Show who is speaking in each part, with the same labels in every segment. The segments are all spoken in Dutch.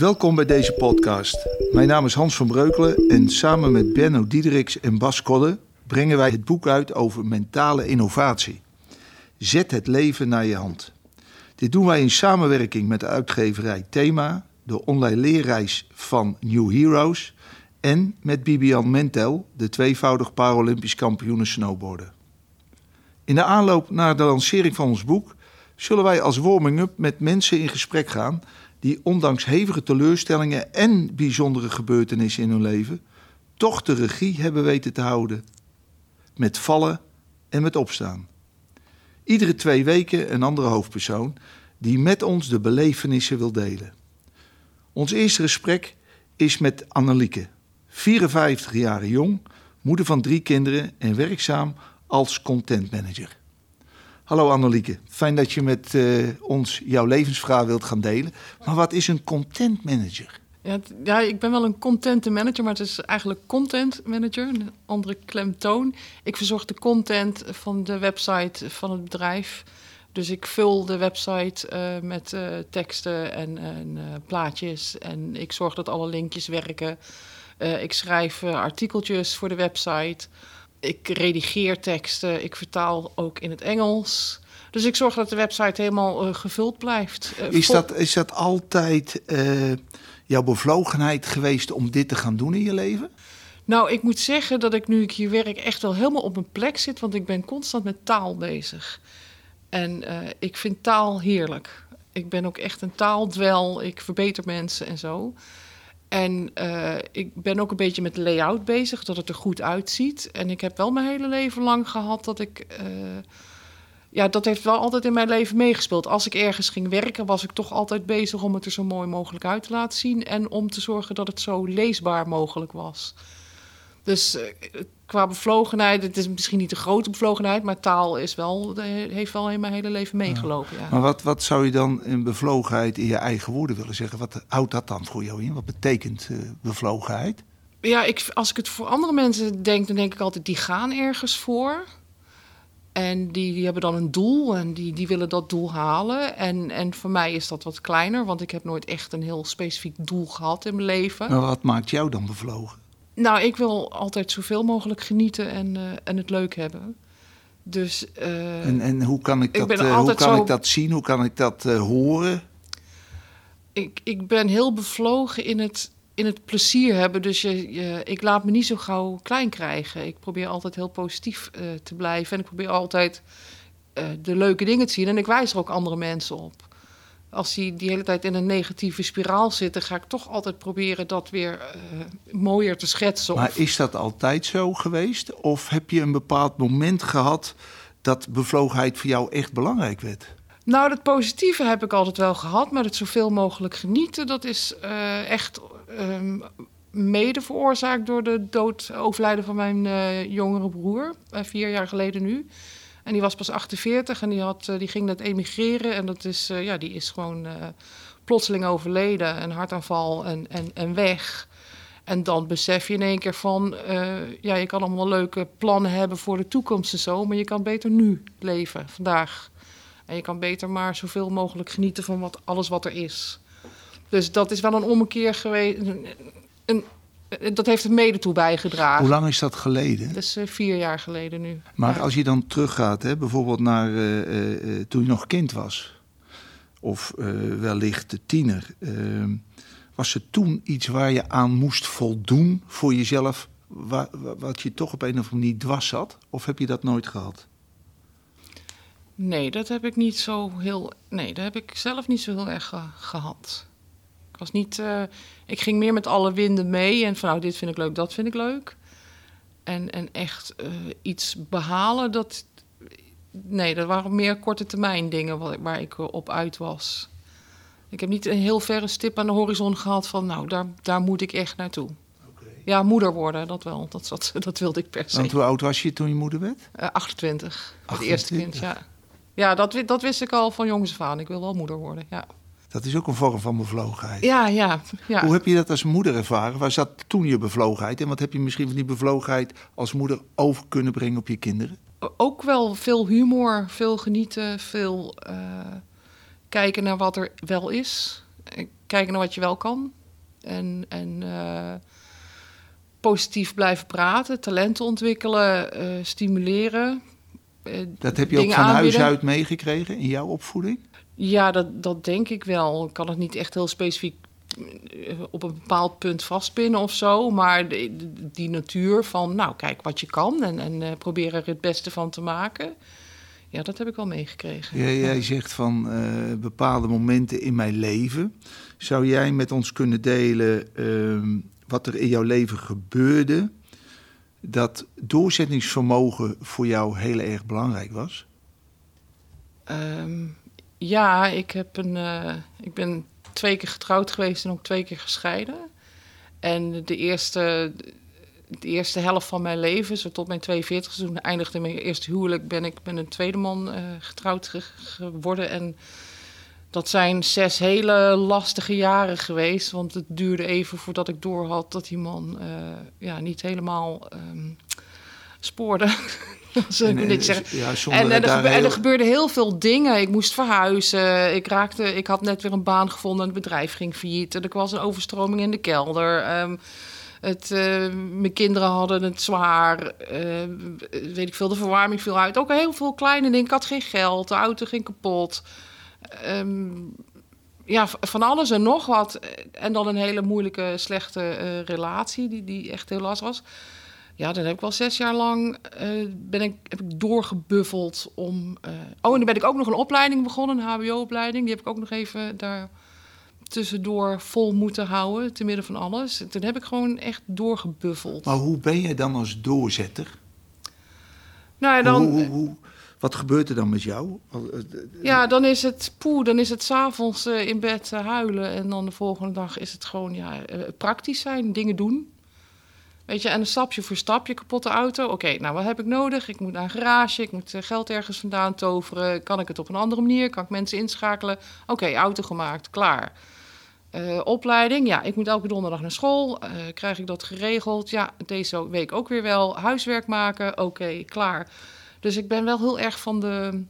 Speaker 1: Welkom bij deze podcast. Mijn naam is Hans van Breukelen en samen met Benno Diederiks en Bas Kodde brengen wij het boek uit over mentale innovatie. Zet het leven naar je hand. Dit doen wij in samenwerking met de uitgeverij Thema, de online leerreis van New Heroes en met Bibian Mentel, de tweevoudig Paralympisch kampioene snowboarden. In de aanloop naar de lancering van ons boek zullen wij als warming-up met mensen in gesprek gaan die ondanks hevige teleurstellingen en bijzondere gebeurtenissen in hun leven toch de regie hebben weten te houden. Met vallen en met opstaan. Iedere twee weken een andere hoofdpersoon die met ons de belevenissen wil delen. Ons eerste gesprek is met Annelieke, 54 jaar jong, moeder van drie kinderen en werkzaam als content manager. Hallo Annelieke, fijn dat je met uh, ons jouw levensverhaal wilt gaan delen. Maar wat is een content manager?
Speaker 2: Ja, ja, ik ben wel een content manager, maar het is eigenlijk content manager, een andere klemtoon. Ik verzorg de content van de website van het bedrijf. Dus ik vul de website uh, met uh, teksten en, en plaatjes en ik zorg dat alle linkjes werken. ik schrijf artikeltjes voor de website ik redigeer teksten, ik vertaal ook in het Engels. Dus ik zorg dat de website helemaal uh, gevuld blijft.
Speaker 1: Uh, is, dat, is dat altijd uh, jouw bevlogenheid geweest om dit te gaan doen in je leven?
Speaker 2: Nou, ik moet zeggen dat ik nu ik hier werk echt wel helemaal op mijn plek zit, want ik ben constant met taal bezig. En ik vind taal heerlijk. Ik ben ook echt een taaldwel. Ik verbeter mensen en zo. En uh, ik ben ook een beetje met layout bezig, dat het er goed uitziet. En ik heb wel mijn hele leven lang gehad dat ik. Uh, ja, dat heeft wel altijd in mijn leven meegespeeld. Als ik ergens ging werken, was ik toch altijd bezig om het er zo mooi mogelijk uit te laten zien. En om te zorgen dat het zo leesbaar mogelijk was. Dus uh, qua bevlogenheid, het is misschien niet de grote bevlogenheid, maar taal is wel, heeft wel in mijn hele leven meegelopen. Ja.
Speaker 1: Maar wat, wat zou je dan in bevlogenheid in je eigen woorden willen zeggen? Wat houdt dat dan voor jou in? Wat betekent uh, bevlogenheid?
Speaker 2: Ja, ik, als ik het voor andere mensen denk, dan denk ik altijd, die gaan ergens voor. En die, die, hebben dan een doel en die, die willen dat doel halen. En, en voor mij is dat wat kleiner, want ik heb nooit echt een heel specifiek doel gehad in mijn leven.
Speaker 1: Maar wat maakt jou dan bevlogen?
Speaker 2: Nou, ik wil altijd zoveel mogelijk genieten en, uh, en het leuk hebben. Dus,
Speaker 1: uh, en, en hoe kan ik dat, ik uh, hoe kan zo... ik dat zien? Hoe kan ik dat horen?
Speaker 2: Ik, ik ben heel bevlogen in het, in het plezier hebben. Dus je, je, ik laat me niet zo gauw klein krijgen. Ik probeer altijd heel positief te blijven. En ik probeer altijd de leuke dingen te zien. En ik wijs er ook andere mensen op als die die hele tijd in een negatieve spiraal zitten, ga ik toch altijd proberen dat weer uh, mooier te schetsen.
Speaker 1: Maar is dat altijd zo geweest? Of heb je een bepaald moment gehad dat bevlogenheid voor jou echt belangrijk werd?
Speaker 2: Nou, dat positieve heb ik altijd wel gehad, maar het zoveel mogelijk genieten, dat is uh, echt um, mede veroorzaakt door de dood, overlijden van mijn uh, jongere broer, vier jaar geleden nu. En die was pas 48 en die, had, eh, die ging net emigreren. En dat is, uh, ja, die is gewoon uh, plotseling overleden, een hartaanval en, en, en weg. En dan besef je in één keer van, ja, je kan allemaal leuke plannen hebben voor de toekomst en zo, maar je kan beter nu leven, vandaag. En je kan beter maar zoveel mogelijk genieten van wat, alles wat er is. Dus dat is wel een ommekeer geweest, een, eh, dat heeft er mede toe bijgedragen.
Speaker 1: Hoe lang is dat geleden?
Speaker 2: Dat is uh, vier jaar geleden nu.
Speaker 1: Maar als je dan teruggaat, hè, bijvoorbeeld naar uh, toen je nog kind was, of wellicht de tiener, was er toen iets waar je aan moest voldoen voor jezelf, wat je toch op een of andere manier dwars zat? Of heb je dat nooit gehad?
Speaker 2: Nee, dat heb ik niet zo heel. Nee, dat heb ik zelf niet zo heel erg gehad was niet, uh, ik ging meer met alle winden mee en van nou, dit vind ik leuk, dat vind ik leuk. En, en echt uh, iets behalen, dat, nee, dat waren meer korte termijn dingen waar, waar ik op uit was. Ik heb niet een heel verre stip aan de horizon gehad van nou, daar, daar moet ik echt naartoe. Ja, moeder worden, dat wel. Dat, dat, dat wilde ik per se.
Speaker 1: Want hoe oud was je toen je moeder werd?
Speaker 2: Uh, 28. 28. Het eerste kind, ja. Ja, dat, dat wist ik al van jongens af aan. Ik wil wel moeder worden, ja.
Speaker 1: Dat is ook een vorm van bevlogenheid.
Speaker 2: Ja, ja, ja.
Speaker 1: Hoe heb je dat als moeder ervaren? Waar zat toen je bevlogenheid? En wat heb je misschien van die bevlogenheid als moeder over kunnen brengen op je kinderen?
Speaker 2: Ook wel veel humor, veel genieten, veel uh, kijken naar wat er wel is. Ik, kijken naar wat je wel kan. En, en positief blijven praten, talenten ontwikkelen, stimuleren.
Speaker 1: dat heb je ook van huis uit meegekregen in jouw opvoeding?
Speaker 2: Ja, dat, dat denk ik wel. Ik kan het niet echt heel specifiek op een bepaald punt vastpinnen of zo. Maar die natuur van, nou, kijk wat je kan en, en uh, probeer er het beste van te maken. Ja, dat heb ik wel meegekregen.
Speaker 1: Ja, jij zegt van uh, bepaalde momenten in mijn leven. Zou jij met ons kunnen delen uh, wat er in jouw leven gebeurde... dat doorzettingsvermogen voor jou heel erg belangrijk was?
Speaker 2: Um, ja, ik, heb een, uh, ik ben twee keer getrouwd geweest en ook twee keer gescheiden. En de eerste, de eerste helft van mijn leven, zo tot mijn 42 toen eindigde mijn eerste huwelijk, ben ik met een tweede man uh, getrouwd geworden. En dat zijn zes hele lastige jaren geweest. Want het duurde even voordat ik doorhad dat die man uh, ja, niet helemaal um, spoorde. Zo en. Ja, en, en, er, er gebeurde heel veel dingen. Ik moest verhuizen. Ik, raakte, ik had net weer een baan gevonden en het bedrijf ging failliet. Er was een overstroming in de kelder. Um, het, uh, mijn kinderen hadden het zwaar. Uh, weet ik veel, de verwarming viel uit. Ook heel veel kleine dingen. Ik had geen geld. De auto ging kapot. Um, ja, van alles en nog wat. En dan een hele moeilijke, slechte uh, relatie, die, die echt heel lastig was. Ja, dan heb ik wel zes jaar lang uh, ben ik, heb ik doorgebuffeld om. Uh, oh, en dan ben ik ook nog een opleiding begonnen, een HBO-opleiding. Die heb ik ook nog even daar tussendoor vol moeten houden, te midden van alles. Toen heb ik gewoon echt doorgebuffeld.
Speaker 1: Maar hoe ben je dan als doorzetter?
Speaker 2: Nou ja, dan.
Speaker 1: Hoe, hoe, wat gebeurt er dan met jou?
Speaker 2: Ja, dan is het poe, dan is het s'avonds uh, in bed huilen. En dan de volgende dag is het gewoon ja, praktisch zijn, dingen doen. Weet je, en stapje voor stapje, kapotte auto. Oké, nou wat heb ik nodig? Ik moet naar een garage, ik moet eh, geld ergens vandaan toveren. Kan ik het op een andere manier? Kan ik mensen inschakelen? Oké, auto gemaakt, klaar. Uh, opleiding, ja, ik moet elke donderdag naar school. Uh, krijg ik dat geregeld? Ja, deze week ook weer wel. Huiswerk maken, oké, klaar. Dus ik ben wel heel erg van de,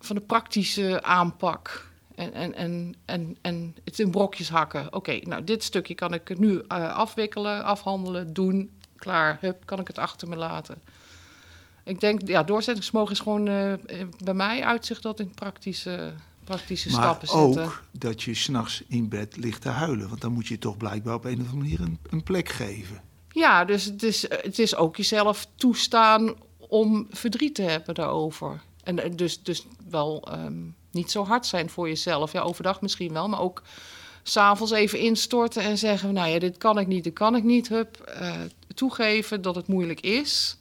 Speaker 2: van de praktische aanpak. En, en, en, en, en het in brokjes hakken. Oké, nou dit stukje kan ik nu uh, afwikkelen, afhandelen, doen. Klaar, hup, kan ik het achter me laten. Ik denk, ja, doorzettingsvermogen is gewoon uh, bij mij uitzicht dat in praktische, praktische
Speaker 1: maar
Speaker 2: stappen
Speaker 1: zetten. ook dat je s'nachts in bed ligt te huilen. Want dan moet je toch blijkbaar op een of andere manier een, een plek geven.
Speaker 2: Ja, dus het is, het is ook jezelf toestaan om verdriet te hebben daarover. En dus, dus wel um, niet zo hard zijn voor jezelf. Ja, overdag misschien wel, maar ook s'avonds even instorten en zeggen: Nou ja, dit kan ik niet, dit kan ik niet. Hup, uh, toegeven dat het moeilijk is.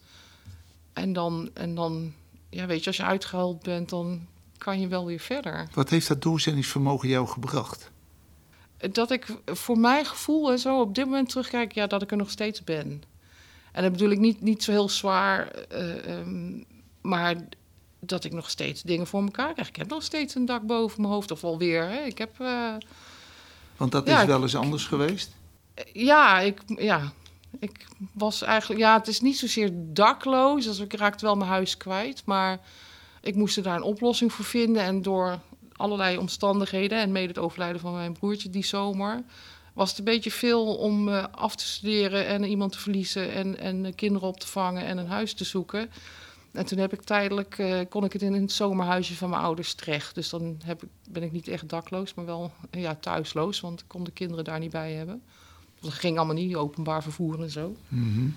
Speaker 2: En dan, en dan, ja, weet je, als je uitgehaald bent, dan kan je wel weer verder.
Speaker 1: Wat heeft dat doorzettingsvermogen jou gebracht?
Speaker 2: Dat ik voor mijn gevoel en zo op dit moment terugkijk, ja, dat ik er nog steeds ben. En dat bedoel ik niet, niet zo heel zwaar, uh, um, maar dat ik nog steeds dingen voor elkaar krijg. Ik heb nog steeds een dak boven mijn hoofd, of alweer. Hè. Ik heb, uh,
Speaker 1: Want dat is wel eens anders geweest?
Speaker 2: Ja, ik, ja, ik was eigenlijk... Ja, het is niet zozeer dakloos. Dus ik raakte wel mijn huis kwijt. Maar ik moest er daar een oplossing voor vinden. En door allerlei omstandigheden... en mede het overlijden van mijn broertje die zomer... was het een beetje veel om uh, af te studeren... en iemand te verliezen en, en kinderen op te vangen en een huis te zoeken... En toen heb ik tijdelijk, uh, kon ik het in het zomerhuisje van mijn ouders terecht. Dus dan heb ik, ben ik niet echt dakloos, maar wel ja, thuisloos. Want ik kon de kinderen daar niet bij hebben. Dat ging allemaal niet, openbaar vervoer en zo.
Speaker 1: Mm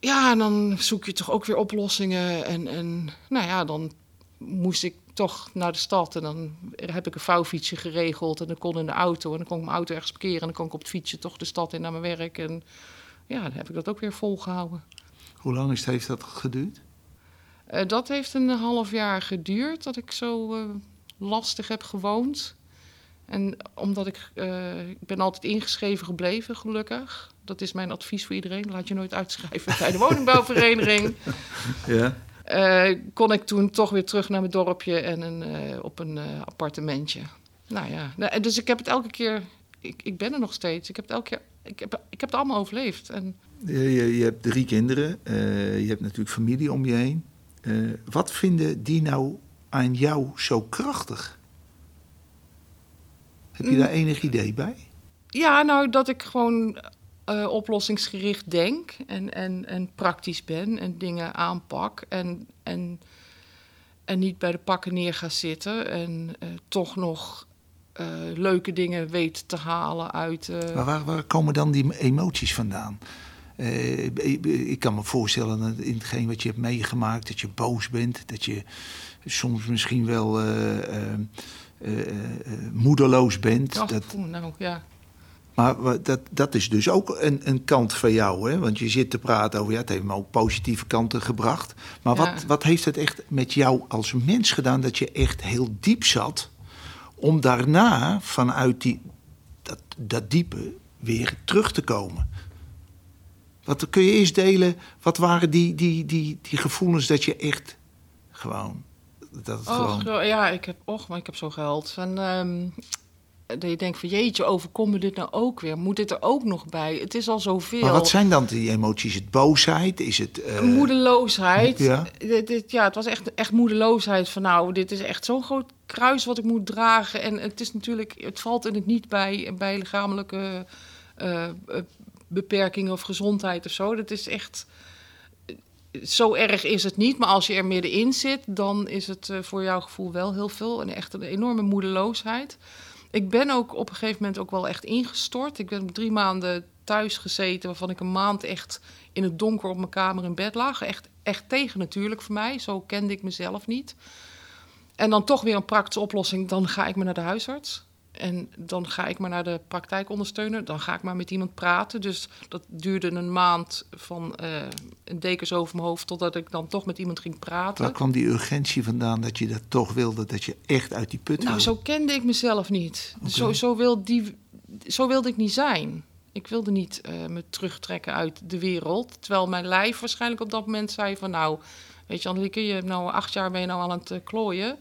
Speaker 2: Ja, en dan zoek je toch ook weer oplossingen. En, en nou ja, dan moest ik toch naar de stad. En dan heb ik een vouwfietsje geregeld. En dan kon in de auto. En dan kon ik mijn auto ergens parkeren. En dan kon ik op het fietsje toch de stad in naar mijn werk. En ja, dan heb ik dat ook weer volgehouden.
Speaker 1: Hoe lang is het, heeft dat geduurd?
Speaker 2: Uh, dat heeft een half jaar geduurd dat ik zo uh, lastig heb gewoond. En omdat ik, uh, ik ben altijd ingeschreven gebleven, gelukkig. Dat is mijn advies voor iedereen. Laat je nooit uitschrijven bij de woningbouwvereniging.
Speaker 1: ja.
Speaker 2: kon ik toen toch weer terug naar mijn dorpje en een, op een appartementje. Nou ja, nou, dus ik heb het elke keer... Ik, ik ben er nog steeds. Ik heb het elke keer... Ik heb, ik heb het allemaal overleefd. En...
Speaker 1: Je, je, je hebt drie kinderen. je hebt natuurlijk familie om je heen. Uh, wat vinden die nou aan jou zo krachtig? Heb je daar enig idee bij?
Speaker 2: Ja, nou dat ik gewoon eh, oplossingsgericht denk en, en, en praktisch ben en dingen aanpak en, en, en niet bij de pakken neer ga zitten en eh, toch nog eh, leuke dingen weet te halen uit. eh,
Speaker 1: Maar waar, waar komen dan die emoties vandaan? Eh, ik- ik kan me voorstellen dat in hetgeen wat je hebt meegemaakt, dat je boos bent, dat je soms misschien wel eh, eh, moedeloos bent. dat,
Speaker 2: nou ja.
Speaker 1: maar dat, dat is dus ook een, een kant van jou, hè? Want je zit te praten over, ja, het heeft me ook positieve kanten gebracht. Maar
Speaker 2: Ja.
Speaker 1: wat, wat heeft het echt met jou als mens gedaan dat je echt heel diep zat, om daarna vanuit die, dat, dat diepe weer terug te komen? Wat kun je eerst delen? Wat waren die, die, die, die gevoelens dat je echt gewoon. Dat het
Speaker 2: Och,
Speaker 1: gewoon
Speaker 2: ja, ik heb, och, maar ik heb zo gehuild. En, ehm, dat je denkt van jeetje, overkomt me dit nou ook weer? Moet dit er ook nog bij? Het is al zoveel.
Speaker 1: maar wat zijn dan die emoties? Is het boosheid? Is het. eh,
Speaker 2: Moedeloosheid.
Speaker 1: Ja.
Speaker 2: Dit, dit- ja, het was echt, echt moedeloosheid van nou, dit is echt zo'n groot kruis wat ik moet dragen. En het is natuurlijk, het valt in het niet bij, bij lichamelijke eh, eh, beperkingen of gezondheid of zo. Dat is echt, zo erg is het niet. Maar als je er middenin zit, dan is het eh, voor jouw gevoel wel heel veel. En echt een enorme moedeloosheid. Ik ben ook op een gegeven moment ook wel echt ingestort. Ik ben drie maanden thuis gezeten, waarvan ik een maand echt in het donker op mijn kamer in bed lag. Echt, echt tegen natuurlijk voor mij. Zo kende ik mezelf niet. En dan toch weer een praktische oplossing. Dan ga ik maar naar de huisarts. En dan ga ik maar naar de praktijkondersteuner. Dan ga ik maar met iemand praten. Dus dat duurde een maand van eh, een dekens over mijn hoofd... totdat ik dan toch met iemand ging praten.
Speaker 1: Waar kwam die urgentie vandaan dat je dat toch wilde, dat je echt uit die put
Speaker 2: Nou,
Speaker 1: wilde?
Speaker 2: zo kende ik mezelf niet. Zo, zo, wil die, zo wilde ik niet zijn. Ik wilde niet eh, me terugtrekken uit de wereld. Terwijl mijn lijf waarschijnlijk op dat moment zei van... nou, weet je Annelieke, je hebt nou acht jaar ben je nou aan het eh, klooien.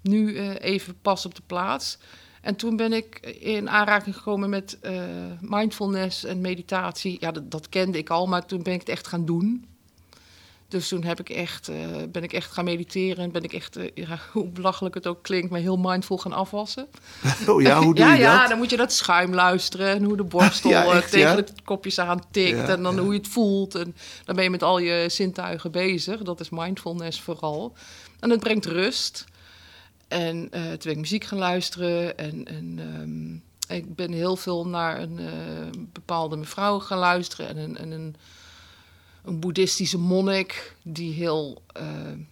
Speaker 2: Nu even pas op de plaats. En toen ben ik in aanraking gekomen met eh, mindfulness en meditatie. Ja, dat, dat kende ik al, maar toen ben ik het echt gaan doen. Dus toen heb ik echt, eh, ben ik echt gaan mediteren en ben ik echt, eh, ja, hoe belachelijk het ook klinkt, maar heel mindful gaan afwassen.
Speaker 1: Oh ja, hoe doe
Speaker 2: ja,
Speaker 1: je
Speaker 2: ja,
Speaker 1: dat?
Speaker 2: dan moet je dat schuim luisteren en hoe de borstel
Speaker 1: Ja, echt,
Speaker 2: tegen
Speaker 1: ja?
Speaker 2: de kopjes aan tikt
Speaker 1: Ja,
Speaker 2: en dan
Speaker 1: ja.
Speaker 2: hoe je het voelt. En dan ben je met al je zintuigen bezig. Dat is mindfulness vooral. En het brengt rust. En eh, toen ben ik muziek gaan luisteren en, en ehm, ik ben heel veel naar een eh, bepaalde mevrouw gaan luisteren en een, en een, een boeddhistische monnik die heel eh,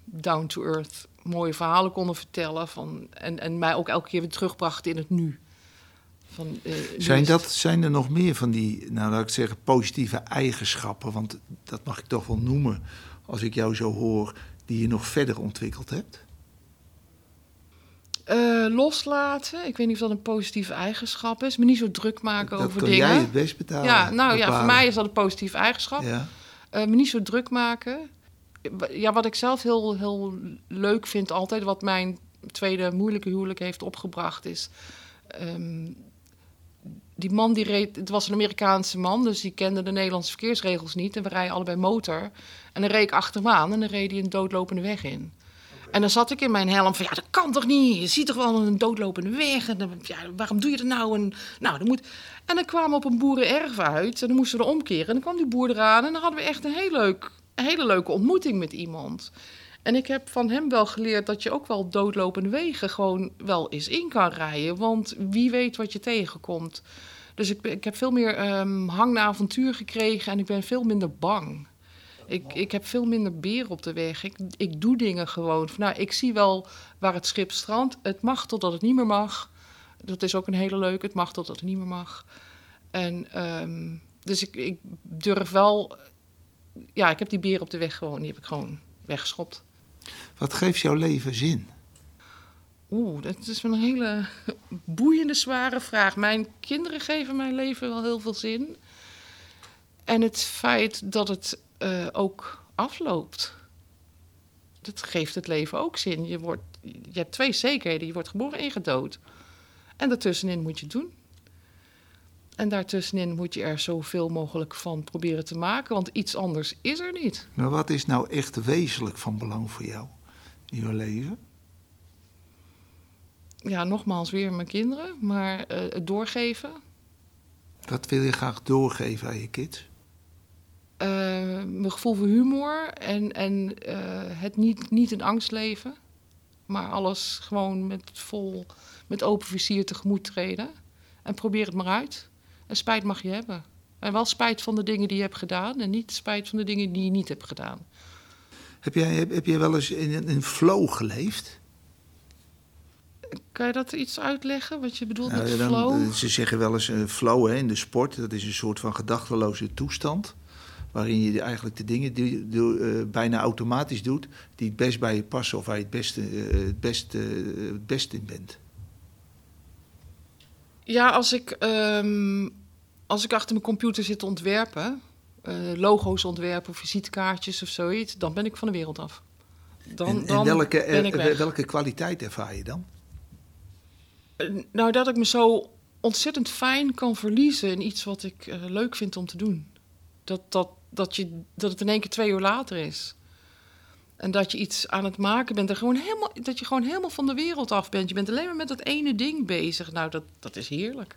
Speaker 2: down to earth mooie verhalen konden vertellen van, en, en mij ook elke keer weer terugbracht in het nu. Van,
Speaker 1: Zijn, dat, zijn er nog meer van die, nou laat ik zeggen, positieve eigenschappen? Want dat mag ik toch wel noemen als ik jou zo hoor, die je nog verder ontwikkeld hebt.
Speaker 2: Eh, loslaten, ik weet niet of dat een positieve eigenschap is, me niet zo druk maken
Speaker 1: dat
Speaker 2: over
Speaker 1: kan
Speaker 2: dingen.
Speaker 1: jij het best betalen.
Speaker 2: ja, nou ja, voor mij is dat een positieve eigenschap.
Speaker 1: Ja.
Speaker 2: Eh, me niet zo druk maken. Ja, wat ik zelf heel, heel leuk vind altijd, wat mijn tweede moeilijke huwelijk heeft opgebracht, is... ehm, die man die reed, het was een Amerikaanse man, dus die kende de Nederlandse verkeersregels niet. En we rijden allebei motor. En dan reed ik achter hem aan en dan reed hij een doodlopende weg in. En dan zat ik in mijn helm van, ja, dat kan toch niet? Je ziet toch wel een doodlopende weg? En ja, waarom doe je dat nou? En, nou, dan moet... en dan kwamen we op een boerenerf uit en dan moesten we er omkeren. En dan kwam die boer eraan en dan hadden we echt een heel leuk, hele leuke ontmoeting met iemand. En ik heb van hem wel geleerd dat je ook wel doodlopende wegen gewoon wel eens in kan rijden. Want wie weet wat je tegenkomt. Dus ik, ik heb veel meer ehm, hang naar avontuur gekregen en ik ben veel minder bang. Ik, ik heb veel minder beer op de weg. Ik, ik doe dingen gewoon. Nou, ik zie wel waar het schip strandt. Het mag totdat het niet meer mag. Dat is ook een hele leuke. Het mag totdat het niet meer mag. En ehm, dus ik, ik durf wel. Ja, ik heb die beer op de weg gewoon. Die heb ik gewoon weggeschopt.
Speaker 1: Wat geeft jouw leven zin?
Speaker 2: Oeh, dat is een hele boeiende, zware vraag. Mijn kinderen geven mijn leven wel heel veel zin. En het feit dat het eh, ook afloopt. Dat geeft het leven ook zin. Je, wordt, je hebt twee zekerheden. Je wordt geboren en je gaat dood. En daartussenin moet je het doen. En daartussenin moet je er zoveel mogelijk van proberen te maken. Want iets anders is er niet.
Speaker 1: Maar wat is nou echt wezenlijk van belang voor jou in je leven?
Speaker 2: ja, nogmaals weer mijn kinderen, maar eh, het doorgeven.
Speaker 1: Wat wil je graag doorgeven aan je kids?
Speaker 2: Eh, mijn gevoel voor humor en, en eh, het niet, niet in angst leven, maar alles gewoon met vol, met open vizier tegemoet treden. En probeer het maar uit. En spijt mag je hebben. En wel spijt van de dingen die je hebt gedaan en niet spijt van de dingen die je niet hebt gedaan.
Speaker 1: Heb jij, heb, heb jij wel eens in een flow geleefd?
Speaker 2: Kan je dat iets uitleggen, wat je bedoelt met
Speaker 1: Nou, dan-
Speaker 2: flow?
Speaker 1: ze zeggen wel eens eh, flow hè, in de sport. Dat is een soort van gedachteloze toestand. Waarin je eigenlijk de dingen die, die, eh, bijna automatisch doet. die het best bij je passen of waar je het beste, eh, het beste, eh, het beste in bent.
Speaker 2: Ja, als ik, ehm, als ik achter mijn computer zit te ontwerpen, logo's ontwerpen of visitekaartjes of zoiets, dan ben ik van de wereld af. Dan,
Speaker 1: en en
Speaker 2: dan
Speaker 1: welke,
Speaker 2: ben ik weg.
Speaker 1: welke kwaliteit ervaar je dan?
Speaker 2: Nou, dat ik me zo ontzettend fijn kan verliezen in iets wat ik leuk vind om te doen. Dat, dat, dat, je, dat het in één keer twee uur later is. En dat je iets aan het maken bent en gewoon helemaal, dat je gewoon helemaal van de wereld af bent. Je bent alleen maar met dat ene ding bezig. Nou, dat, dat is heerlijk.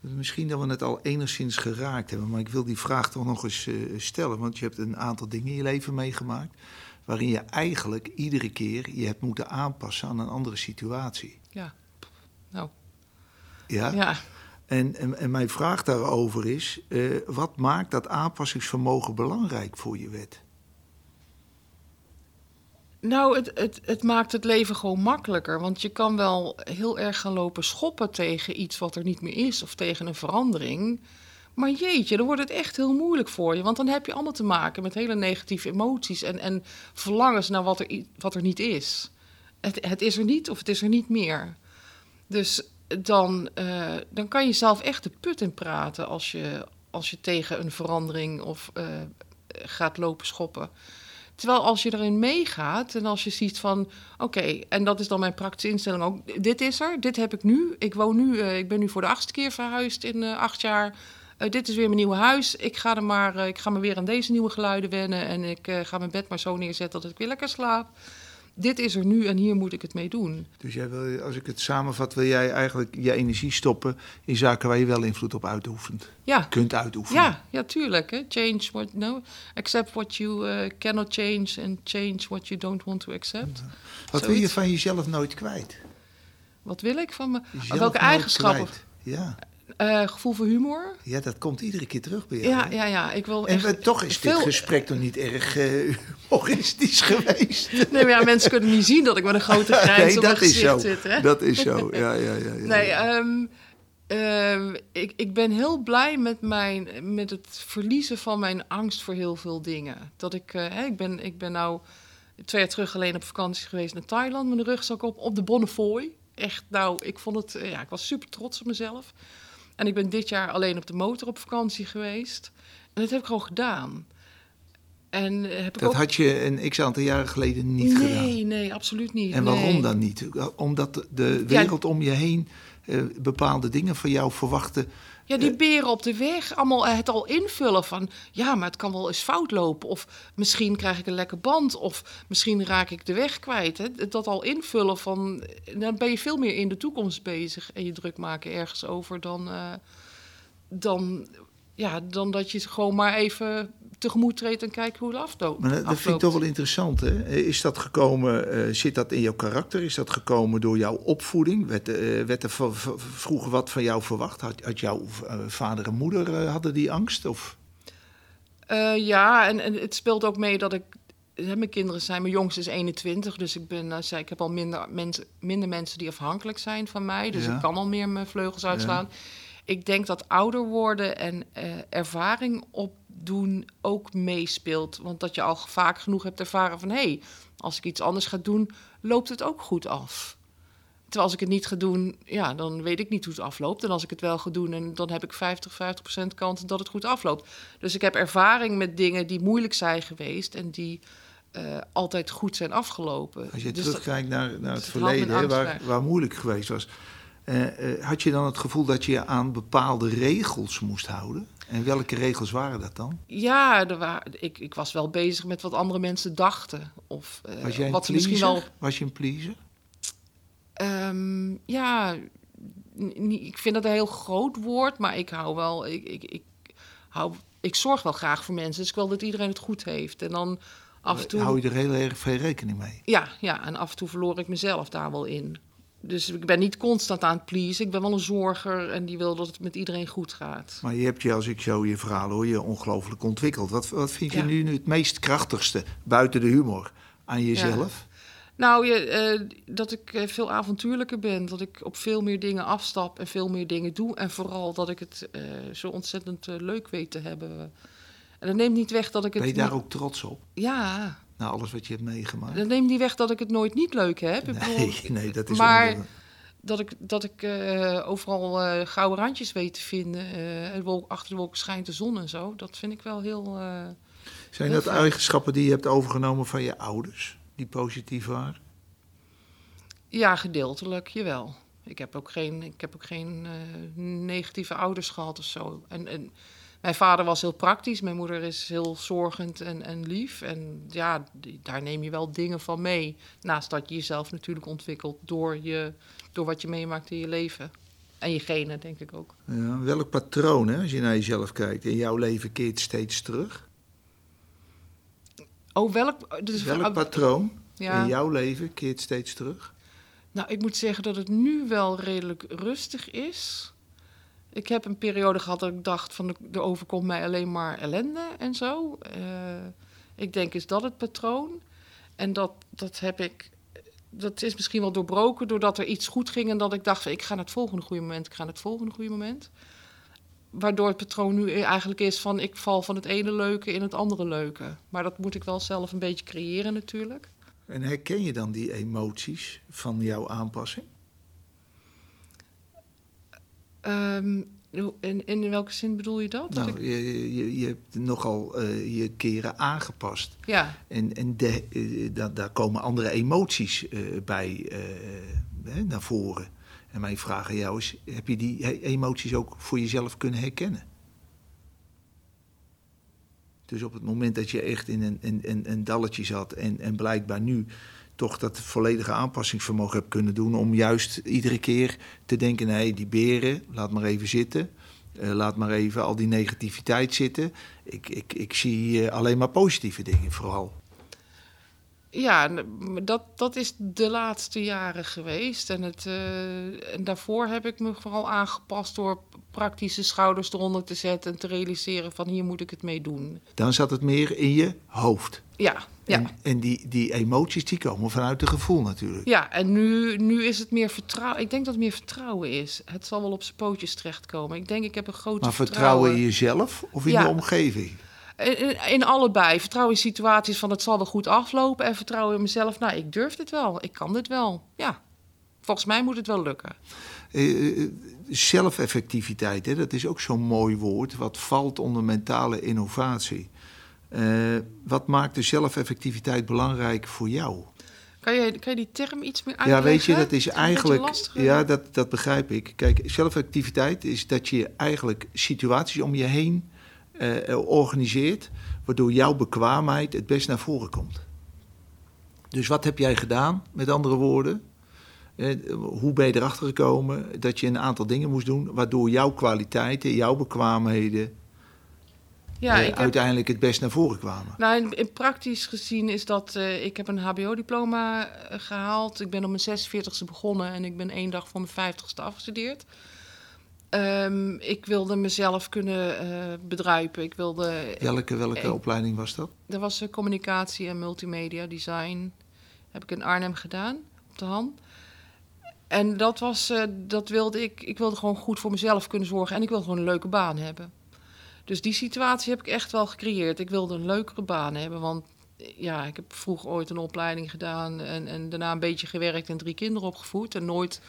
Speaker 1: Misschien dat we het al enigszins geraakt hebben, maar ik wil die vraag toch nog eens eh, stellen. Want je hebt een aantal dingen in je leven meegemaakt. waarin je eigenlijk iedere keer je hebt moeten aanpassen aan een andere situatie.
Speaker 2: Ja. Nou,
Speaker 1: Ja?
Speaker 2: ja.
Speaker 1: En, en, mijn vraag daarover is: eh, wat maakt dat aanpassingsvermogen belangrijk voor je wet?
Speaker 2: Nou, het, het, het maakt het leven gewoon makkelijker. Want je kan wel heel erg gaan lopen schoppen tegen iets wat er niet meer is of tegen een verandering. Maar jeetje, dan wordt het echt heel moeilijk voor je. Want dan heb je allemaal te maken met hele negatieve emoties en, en verlangens naar wat er, wat er niet is. Het, het is er niet of het is er niet meer. Dus dan, eh, dan kan je zelf echt de put in praten als je, als je tegen een verandering of eh, gaat lopen schoppen. Terwijl als je erin meegaat en als je ziet van, oké, en dat is dan mijn praktische instelling ook, dit is er, dit heb ik nu. Ik woon nu, eh, ik ben nu voor de achtste keer verhuisd in acht jaar. Dit is weer mijn nieuwe huis. Ik ga er maar, ik ga me weer aan deze nieuwe geluiden wennen en ik ga mijn bed maar zo neerzetten dat ik weer lekker slaap. Dit is er nu en hier moet ik het mee doen.
Speaker 1: Dus jij wil, als ik het samenvat, wil jij eigenlijk je energie stoppen in zaken waar je wel invloed op uitoefent.
Speaker 2: Ja,
Speaker 1: Kunt uitoefenen.
Speaker 2: ja, ja, tuurlijk. Hè? Change what, no, accept what you eh, cannot change and change what you don't want to accept.
Speaker 1: Wat wil je van jezelf nooit kwijt?
Speaker 2: Wat wil ik van me?
Speaker 1: Jezelf
Speaker 2: Welke eigenschappen?
Speaker 1: kwijt. Ja.
Speaker 2: Eh, gevoel voor humor.
Speaker 1: ja, dat komt iedere keer terug bij jou.
Speaker 2: Ja,
Speaker 1: hè?
Speaker 2: ja, ja. Ik wil
Speaker 1: En
Speaker 2: echt
Speaker 1: we- toch is dit gesprek nog niet erg eh, humoristisch geweest.
Speaker 2: Nee, maar ja, mensen kunnen niet zien dat ik met een grote grijns
Speaker 1: nee,
Speaker 2: op mijn
Speaker 1: dat is
Speaker 2: gezicht
Speaker 1: zo.
Speaker 2: zit. Hè?
Speaker 1: Dat is zo, ja, ja, ja. ja.
Speaker 2: Nee, ehm, ehm, ik, ik ben heel blij met, mijn, met het verliezen van mijn angst voor heel veel dingen. Dat ik, eh, hè, ik, ben, ik ben nou twee jaar terug alleen op vakantie geweest naar Thailand met een rugzak op, op de Bonnefoy. Echt, nou, ik vond het, ja, ik was super trots op mezelf. En ik ben dit jaar alleen op de motor op vakantie geweest. En dat heb ik gewoon gedaan. En heb ik
Speaker 1: dat
Speaker 2: ook...
Speaker 1: had je een x aantal jaren geleden niet
Speaker 2: nee,
Speaker 1: gedaan.
Speaker 2: nee, absoluut niet.
Speaker 1: En waarom
Speaker 2: nee.
Speaker 1: dan niet? Omdat de
Speaker 2: Ja.
Speaker 1: wereld om je heen eh, bepaalde dingen van jou verwachtte.
Speaker 2: Ja, die beren op de weg, allemaal het al invullen van... ja, maar het kan wel eens fout lopen. Of misschien krijg ik een lekke band. Of misschien raak ik de weg kwijt. Hè. Dat al invullen van... dan ben je veel meer in de toekomst bezig... en je druk maken ergens over dan... eh, dan, ja, dan dat je gewoon maar even tegemoet treedt... en kijkt hoe het afloopt.
Speaker 1: Maar dat, dat vind ik toch wel interessant. Hè? Is dat gekomen, eh, zit dat in jouw karakter? Is dat gekomen door jouw opvoeding? Werd, werd er vroeger wat van jou verwacht? Had, had jouw eh, vader en moeder hadden die angst? Of?
Speaker 2: Ja, en, en het speelt ook mee dat ik. hè, Mijn kinderen zijn, mijn jongste is 21, dus ik, ben, zei, ik heb al minder mensen, minder mensen die afhankelijk zijn van mij. Dus
Speaker 1: Ja.
Speaker 2: ik kan al meer mijn vleugels uitslaan. Ik denk dat ouder worden en ervaring opdoen ook meespeelt. Want dat je al vaak genoeg hebt ervaren van... hé, hey, als ik iets anders ga doen, loopt het ook goed af. Terwijl als ik het niet ga doen, ja, dan weet ik niet hoe het afloopt. En als ik het wel ga doen, en dan heb ik 50, 50 procent kans dat het goed afloopt. Dus ik heb ervaring met dingen die moeilijk zijn geweest en die eh, altijd goed zijn afgelopen.
Speaker 1: Als je
Speaker 2: Dus dat-
Speaker 1: terugkijkt naar, naar het
Speaker 2: het
Speaker 1: verleden, waar, waar moeilijk geweest was. eh, eh, had je dan het gevoel dat je je aan bepaalde regels moest houden? En welke regels waren dat dan?
Speaker 2: Ja, er wa- ik, ik was wel bezig met wat andere mensen dachten. Of
Speaker 1: Was jij
Speaker 2: wat ze
Speaker 1: pleaser?
Speaker 2: misschien wel.
Speaker 1: Was je een pleaser?
Speaker 2: Ehm, ja, ik vind dat een heel groot woord, maar ik hou wel. Ik, ik, ik, hou, ik zorg wel graag voor mensen. Dus ik wil dat iedereen het goed heeft. En dan af en toe.
Speaker 1: Hou je er heel erg veel rekening mee?
Speaker 2: Ja, ja, en af en toe verloor ik mezelf daar wel in. Dus ik ben niet constant aan het pleasen. Ik ben wel een zorger en die wil dat het met iedereen goed gaat.
Speaker 1: Maar je hebt je, als ik zo je verhaal hoor, je ongelooflijk ontwikkeld. Wat, wat vind je
Speaker 2: Ja.
Speaker 1: nu het meest krachtigste, buiten de humor, aan jezelf?
Speaker 2: Nou, je, eh, dat ik eh, veel avontuurlijker ben. Dat ik op veel meer dingen afstap en veel meer dingen doe. En vooral dat ik het eh, zo ontzettend leuk weet te hebben. En dat neemt niet weg dat ik het...
Speaker 1: Ben je daar
Speaker 2: niet-
Speaker 1: ook trots op,
Speaker 2: Ja,
Speaker 1: na alles wat je hebt meegemaakt?
Speaker 2: dat neemt niet weg dat ik het nooit niet leuk heb. Ik bedoel,
Speaker 1: Nee, nee, dat is
Speaker 2: maar-
Speaker 1: onderdeel.
Speaker 2: dat ik, dat ik eh, overal eh, gouden randjes weet te vinden. en wolk, achter de wolken schijnt de zon en zo. Dat vind ik wel heel...
Speaker 1: Zijn
Speaker 2: heel
Speaker 1: dat
Speaker 2: fijn.
Speaker 1: eigenschappen die je hebt overgenomen van je ouders, die positief waren?
Speaker 2: Ja, gedeeltelijk, jawel. Ik heb ook geen, ik heb ook geen negatieve ouders gehad of zo. En, en mijn vader was heel praktisch, mijn moeder is heel zorgend en, en lief. En ja, daar neem je wel dingen van mee. Naast dat je jezelf natuurlijk ontwikkelt door, je, door wat je meemaakt in je leven. En je genen, denk ik ook.
Speaker 1: Ja, welk patroon, hè, als je naar jezelf kijkt, in jouw leven keert steeds terug?
Speaker 2: Oh, welk... Dus,
Speaker 1: Welk patroon
Speaker 2: ja.
Speaker 1: in jouw leven keert steeds terug?
Speaker 2: Nou, ik moet zeggen dat het nu wel redelijk rustig is. Ik heb een periode gehad dat ik dacht van er overkomt mij alleen maar ellende en zo. Eh, ik denk is dat het patroon. En dat, dat heb ik. Dat is misschien wel doorbroken doordat er iets goed ging en dat ik dacht ik ga naar het volgende goede moment, ik ga naar het volgende goede moment. Waardoor het patroon nu eigenlijk is van ik val van het ene leuke in het andere leuke. Maar dat moet ik wel zelf een beetje creëren natuurlijk.
Speaker 1: En herken je dan die emoties van jouw aanpassing?
Speaker 2: Ehm, in, in welke zin bedoel je dat? dat
Speaker 1: Nou,
Speaker 2: ik,
Speaker 1: je, je, je hebt nogal eh, je keren aangepast.
Speaker 2: ja,
Speaker 1: En, en de, eh, da- daar komen andere emoties eh, bij hè, naar voren. En mijn vraag aan jou is, heb je die emoties ook voor jezelf kunnen herkennen? Dus op het moment dat je echt in een, een, een, een dalletje zat en, en blijkbaar nu toch dat volledige aanpassingsvermogen hebt kunnen doen om juist iedere keer te denken, nee, die beren, laat maar even zitten. Eh, laat maar even al die negativiteit zitten. Ik, ik, ik zie eh, alleen maar positieve dingen vooral.
Speaker 2: Ja dat, dat is de laatste jaren geweest. En, het, eh, en daarvoor heb ik me vooral aangepast door praktische schouders eronder te zetten en te realiseren van hier moet ik het mee doen.
Speaker 1: Dan zat het meer in je hoofd.
Speaker 2: Ja, ja.
Speaker 1: En, en die, die emoties die komen vanuit het gevoel natuurlijk.
Speaker 2: Ja, en nu, nu is het meer vertrouwen. Ik denk dat het meer vertrouwen is. Het zal wel op zijn pootjes terechtkomen. Ik denk, ik heb een grote
Speaker 1: Maar vertrouwen in jezelf of in
Speaker 2: Ja.
Speaker 1: de omgeving?
Speaker 2: In, in- in allebei. Vertrouwen in situaties van het zal wel goed aflopen. En vertrouwen in mezelf. Nou, ik durf dit wel. Ik kan dit wel. Ja. Volgens mij moet het wel lukken.
Speaker 1: Eh, eh, zelfeffectiviteit, hè, dat is ook zo'n mooi woord. Wat valt onder mentale innovatie. Eh, wat maakt de zelfeffectiviteit belangrijk voor jou?
Speaker 2: Kan je, kan je die term iets meer uitleggen?
Speaker 1: Ja, weet je, dat is eigenlijk. Ja, dat, dat begrijp ik. Kijk, zelfactiviteit is dat je eigenlijk situaties om je heen eh, organiseert. waardoor jouw bekwaamheid het best naar voren komt. Dus wat heb jij gedaan, met andere woorden? Eh, hoe ben je erachter gekomen dat je een aantal dingen moest doen. waardoor jouw kwaliteiten, jouw bekwaamheden.
Speaker 2: Ja,
Speaker 1: eh,
Speaker 2: ik heb,
Speaker 1: uiteindelijk het best naar voren kwamen?
Speaker 2: nou, in, in praktisch gezien is dat... eh, ik heb een hbo-diploma eh, gehaald. Ik ben op mijn 46e begonnen en ik ben één dag voor mijn 50ste afgestudeerd. Ehm, ik wilde mezelf kunnen eh, bedruipen. Ik wilde...
Speaker 1: Welke, welke
Speaker 2: ik-
Speaker 1: opleiding was dat?
Speaker 2: Er was eh, communicatie en multimedia design. Heb ik in Arnhem gedaan, op de hand. En dat was, eh, dat wilde ik. Ik wilde gewoon goed voor mezelf kunnen zorgen. En ik wilde gewoon een leuke baan hebben. Dus die situatie heb ik echt wel gecreëerd. Ik wilde een leukere baan hebben. Want ja, ik heb vroeger ooit een opleiding gedaan. En, en daarna een beetje gewerkt en drie kinderen opgevoed. En nooit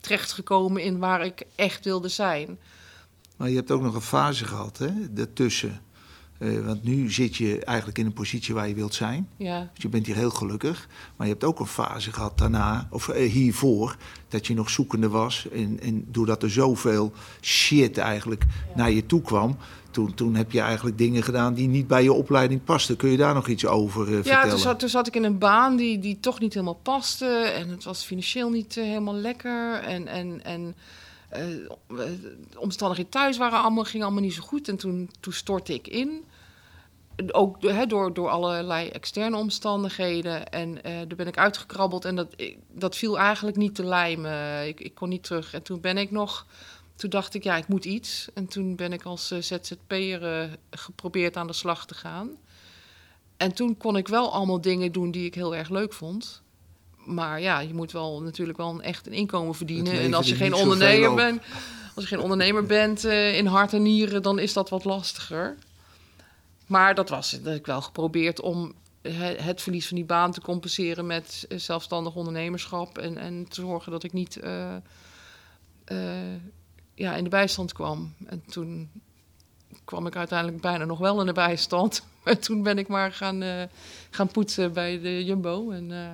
Speaker 2: terechtgekomen in waar ik echt wilde zijn.
Speaker 1: Maar je hebt ook nog een fase gehad, hè, daartussen. Eh, want nu zit je eigenlijk in een positie waar je wilt zijn.
Speaker 2: Ja.
Speaker 1: Dus je bent hier heel gelukkig. Maar je hebt ook een fase gehad daarna, of eh, hiervoor, dat je nog zoekende was. En, en doordat er zoveel shit eigenlijk naar je toe kwam. Toen, toen heb je eigenlijk dingen gedaan die niet bij je opleiding pasten. Kun je daar nog iets over eh,
Speaker 2: Ja,
Speaker 1: vertellen?
Speaker 2: toen zat, toen zat ik in een baan die, die toch niet helemaal paste. En het was financieel niet eh, helemaal lekker. En, en, en eh, de omstandigheden thuis waren allemaal, gingen allemaal niet zo goed. En toen, toen stortte ik in. Ook door, door allerlei externe omstandigheden. En eh daar ben ik uitgekrabbeld. En dat, ik- dat viel eigenlijk niet te lijmen. Ik, ik kon niet terug. En toen ben ik nog... Toen dacht ik, ja, ik moet iets. En toen ben ik als eh, ZZP'er eh, geprobeerd aan de slag te gaan. En toen kon ik wel allemaal dingen doen die ik heel erg leuk vond. Maar ja, je moet wel natuurlijk wel een echt een inkomen verdienen. En als je geen ondernemer bent, als je geen ondernemer bent eh, in hart en nieren, dan is dat wat lastiger. Maar dat was het. Dat ik wel geprobeerd om he- het verlies van die baan te compenseren met zelfstandig ondernemerschap. En, en te zorgen dat ik niet ja, in de bijstand kwam. En toen kwam ik uiteindelijk bijna nog wel in de bijstand. Maar toen ben ik maar gaan, eh, gaan poetsen bij de Jumbo. En eh,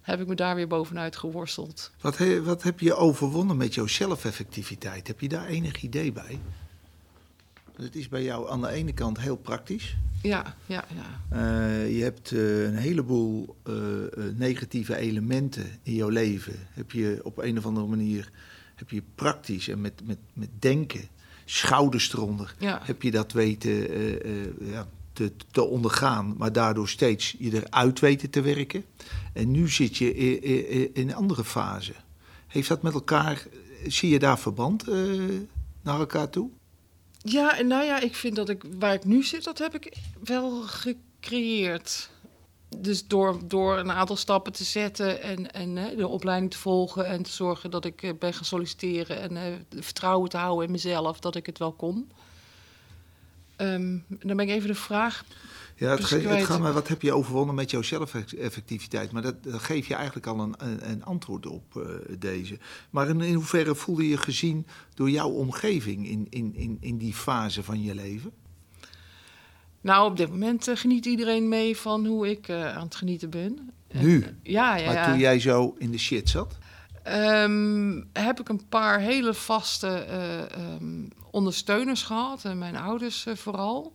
Speaker 2: heb ik me daar weer bovenuit geworsteld.
Speaker 1: Wat, he- wat heb je overwonnen met jouw zelfeffectiviteit? Heb je daar enig idee bij? Het is bij jou aan de ene kant heel praktisch.
Speaker 2: Ja, ja, ja.
Speaker 1: Eh, je hebt een heleboel negatieve elementen in jouw leven. Heb je op een of andere manier heb je praktisch en met, met, met denken, schouders eronder,
Speaker 2: Ja.
Speaker 1: heb je dat weten eh, eh, ja, te, te ondergaan, maar daardoor steeds je eruit weten te werken. En nu zit je in, in, in een andere fase. Heeft dat met elkaar, zie je daar verband eh, naar elkaar toe?
Speaker 2: Ja, en nou ja, ik vind dat ik waar ik nu zit, dat heb ik wel gecreëerd. Dus door, door een aantal stappen te zetten en, en hè, de opleiding te volgen en te zorgen dat ik eh, ben gaan solliciteren en eh, vertrouwen te houden in mezelf dat ik het wel kon. Ehm, dan ben ik even de vraag.
Speaker 1: Ja, het, ge- gaat maar wat heb je overwonnen met jouw zelfeffectiviteit? Maar dat, dat geef je eigenlijk al een, een, een antwoord op eh, deze. Maar in, in hoeverre voelde je gezien door jouw omgeving in, in, in, in die fase van je leven?
Speaker 2: Nou, op dit moment eh, geniet iedereen mee van hoe ik eh, aan het genieten ben.
Speaker 1: Nu?
Speaker 2: Ja, ja,
Speaker 1: maar
Speaker 2: ja.
Speaker 1: toen jij zo in de shit zat?
Speaker 2: Ehm, heb ik een paar hele vaste eh, ehm, ondersteuners gehad. En mijn ouders eh, vooral.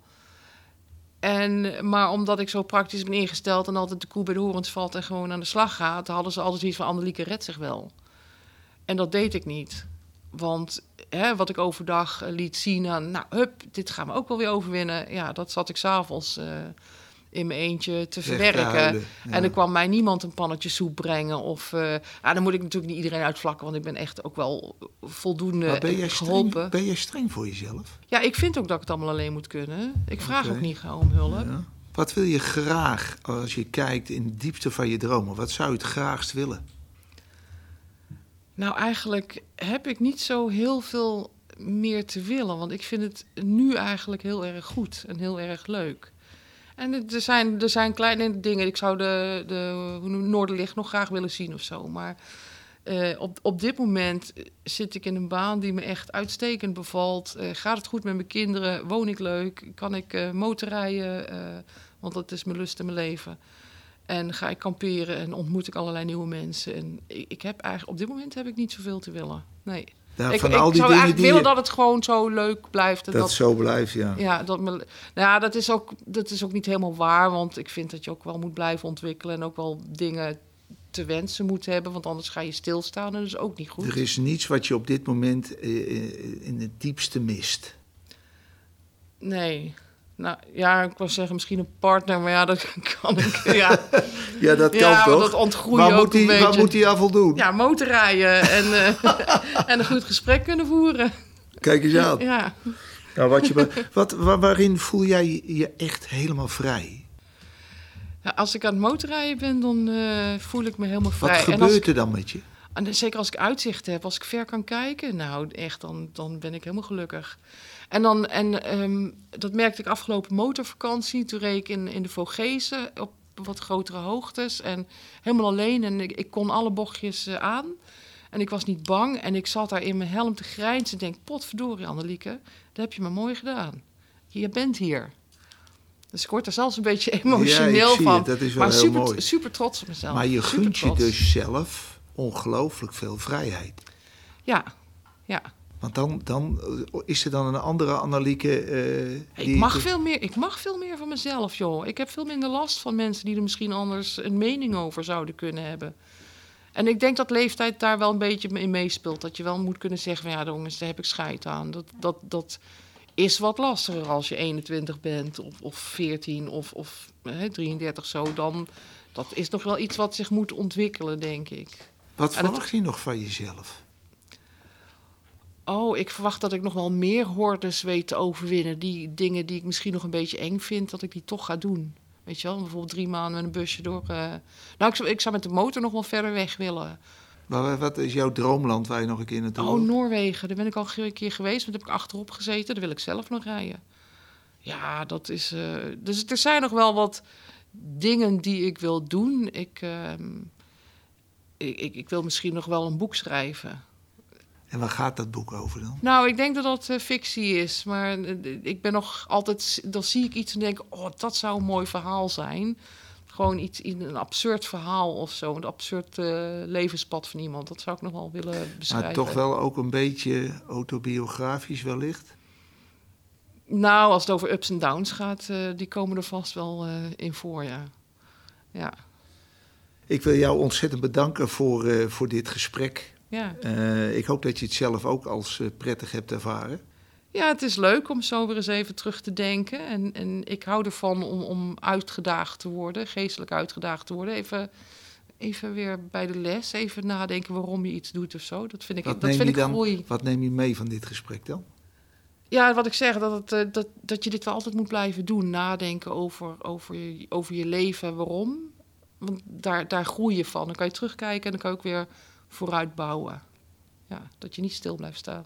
Speaker 2: En, maar omdat ik zo praktisch ben ingesteld en altijd de koe bij de horens valt en gewoon aan de slag gaat, hadden ze altijd iets van Annelieke redt zich wel. En dat deed ik niet. Want hè, wat ik overdag eh, liet zien aan, nou, hup, dit gaan we ook wel weer overwinnen. Ja, dat zat ik s'avonds eh in mijn eentje te verwerken.
Speaker 1: ja.
Speaker 2: En er kwam mij niemand een pannetje soep brengen. Of, ja, dan moet ik natuurlijk niet iedereen uitvlakken, want ik ben echt ook wel voldoende
Speaker 1: Maar ben jij,
Speaker 2: geholpen.
Speaker 1: streng, ben jij streng voor jezelf?
Speaker 2: Ja, ik vind ook dat ik het allemaal alleen moet kunnen. Ik vraag ook niet gauw om hulp.
Speaker 1: Ja. Wat wil je graag als je kijkt in de diepte van je dromen? Wat zou je het graagst willen?
Speaker 2: Nou, eigenlijk heb ik niet zo heel veel meer te willen. Want ik vind het nu eigenlijk heel erg goed en heel erg leuk. En er zijn, er zijn kleine dingen. Ik zou de, de Noorderlicht nog graag willen zien of zo. Maar eh, op, op dit moment zit ik in een baan die me echt uitstekend bevalt. Eh, gaat het goed met mijn kinderen? Woon ik leuk? Kan ik eh motorrijden? Want dat is mijn lust in mijn leven. En ga ik kamperen en ontmoet ik allerlei nieuwe mensen. En ik, ik heb eigenlijk, op dit moment heb ik niet zoveel te willen. Nee.
Speaker 1: Ja,
Speaker 2: ik
Speaker 1: van
Speaker 2: ik
Speaker 1: al die
Speaker 2: zou
Speaker 1: dingen
Speaker 2: eigenlijk
Speaker 1: die
Speaker 2: willen
Speaker 1: je-
Speaker 2: dat het gewoon zo leuk blijft. En
Speaker 1: dat zo blijft, ja.
Speaker 2: ja, dat, me, nou ja, dat, is ook, dat is ook niet helemaal waar. Want ik vind dat je ook wel moet blijven ontwikkelen. En ook wel dingen te wensen moet hebben. Want anders ga je stilstaan en dat is ook niet goed.
Speaker 1: Er is niets wat je op dit moment eh, eh, in het diepste mist.
Speaker 2: Nee. Nou ja, ik wou zeggen misschien een partner. Maar ja, dat kan ik. Ja,
Speaker 1: Ja, dat kan
Speaker 2: ja
Speaker 1: toch?
Speaker 2: dat ontgroeit
Speaker 1: waar,
Speaker 2: ook
Speaker 1: moet die,
Speaker 2: een beetje.
Speaker 1: waar moet hij aan voldoen?
Speaker 2: Ja, motorrijden en, eh, en een goed gesprek kunnen voeren.
Speaker 1: Kijk eens aan.
Speaker 2: Ja.
Speaker 1: Nou, wat je, wat, waar- waarin voel jij je echt helemaal vrij?
Speaker 2: Ja, als ik aan het motorrijden ben, dan eh, voel ik me helemaal vrij.
Speaker 1: Wat gebeurt
Speaker 2: ik,
Speaker 1: er dan met je?
Speaker 2: en zeker als ik uitzicht heb, als ik ver kan kijken, nou echt, dan, dan ben ik helemaal gelukkig. En, dan, en ehm, dat merkte ik afgelopen motorvakantie. Toen reed ik in, in de Vogezen op wat grotere hoogtes en helemaal alleen. En ik, ik kon alle bochtjes eh, aan. En ik was niet bang. En ik zat daar in mijn helm te grijnzen en denk, potverdorie Annelieke, dat heb je maar mooi gedaan. Je bent hier. Dus ik word er zelfs een beetje emotioneel
Speaker 1: ja,
Speaker 2: van.
Speaker 1: Het. Dat is wel
Speaker 2: maar
Speaker 1: heel
Speaker 2: super,
Speaker 1: mooi.
Speaker 2: super trots op mezelf.
Speaker 1: Maar je gunt je dus zelf ongelooflijk veel vrijheid.
Speaker 2: Ja, ja.
Speaker 1: Want dan, dan eh, is er dan een andere Annelieke... eh,
Speaker 2: Ik mag, veel meer, ik mag veel meer van mezelf, joh. Ik heb veel minder last van mensen die er misschien anders een mening over zouden kunnen hebben. En ik denk dat leeftijd daar wel een beetje in meespeelt. Dat je wel moet kunnen zeggen van ja, jongens, daar heb ik scheid aan. Dat, dat, dat is wat lastiger als je 21 bent of, of 14 of, of hè, 33 zo. Dan, dat is nog wel iets wat zich moet ontwikkelen, denk ik.
Speaker 1: Wat verwacht je nog van jezelf?
Speaker 2: Oh, ik verwacht dat ik nog wel meer hordes weet te overwinnen. Die dingen die ik misschien nog een beetje eng vind, dat ik die toch ga doen. Weet je wel, bijvoorbeeld drie maanden met een busje door. eh. Nou, ik zou, ik zou met de motor nog wel verder weg willen.
Speaker 1: Waar- Wat is jouw droomland waar je nog een keer naartoe
Speaker 2: Oh,
Speaker 1: wil?
Speaker 2: Noorwegen, daar ben ik al een keer geweest. Daar heb ik achterop gezeten. Daar wil ik zelf nog rijden. Ja, dat is. eh, dus er zijn nog wel wat dingen die ik wil doen. Ik, ehm, ik, ik, ik wil misschien nog wel een boek schrijven.
Speaker 1: En waar gaat dat boek over dan?
Speaker 2: Nou, ik denk dat dat eh, fictie is. Maar eh, ik ben nog altijd... Dan zie ik iets en denk... Oh, dat zou een mooi verhaal zijn. Gewoon iets, een absurd verhaal of zo. Een absurd eh, levenspad van iemand. Dat zou ik nog wel willen beschrijven.
Speaker 1: Maar toch wel ook een beetje autobiografisch wellicht?
Speaker 2: Nou, als het over ups en downs gaat... die komen er vast wel in voor, ja. Ja,
Speaker 1: Ik wil jou ontzettend bedanken voor, voor dit gesprek.
Speaker 2: Ja.
Speaker 1: Eh, ik hoop dat je het zelf ook als eh, prettig hebt ervaren.
Speaker 2: Ja, het is leuk om zo weer eens even terug te denken. En, en ik hou ervan om, om uitgedaagd te worden, geestelijk uitgedaagd te worden. Even, even weer bij de les, even nadenken waarom je iets doet of zo. Dat vind ik,
Speaker 1: Wat,
Speaker 2: dat vind ik
Speaker 1: dan,
Speaker 2: groei.
Speaker 1: wat neem je mee van dit gesprek dan?
Speaker 2: Ja, wat ik zeg, dat, het, eh, dat, dat je dit wel altijd moet blijven doen. Nadenken over, over, je, over je leven, waarom. Want daar, daar groei je van. Dan kan je terugkijken en dan kan je ook weer vooruit bouwen. Ja, dat je niet stil blijft staan.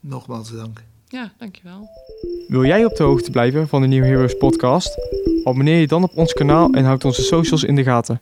Speaker 1: Nogmaals dank.
Speaker 2: Ja, dankjewel.
Speaker 3: Wil jij op de hoogte blijven van de New Heroes podcast? Abonneer je dan op ons kanaal en houd onze socials in de gaten.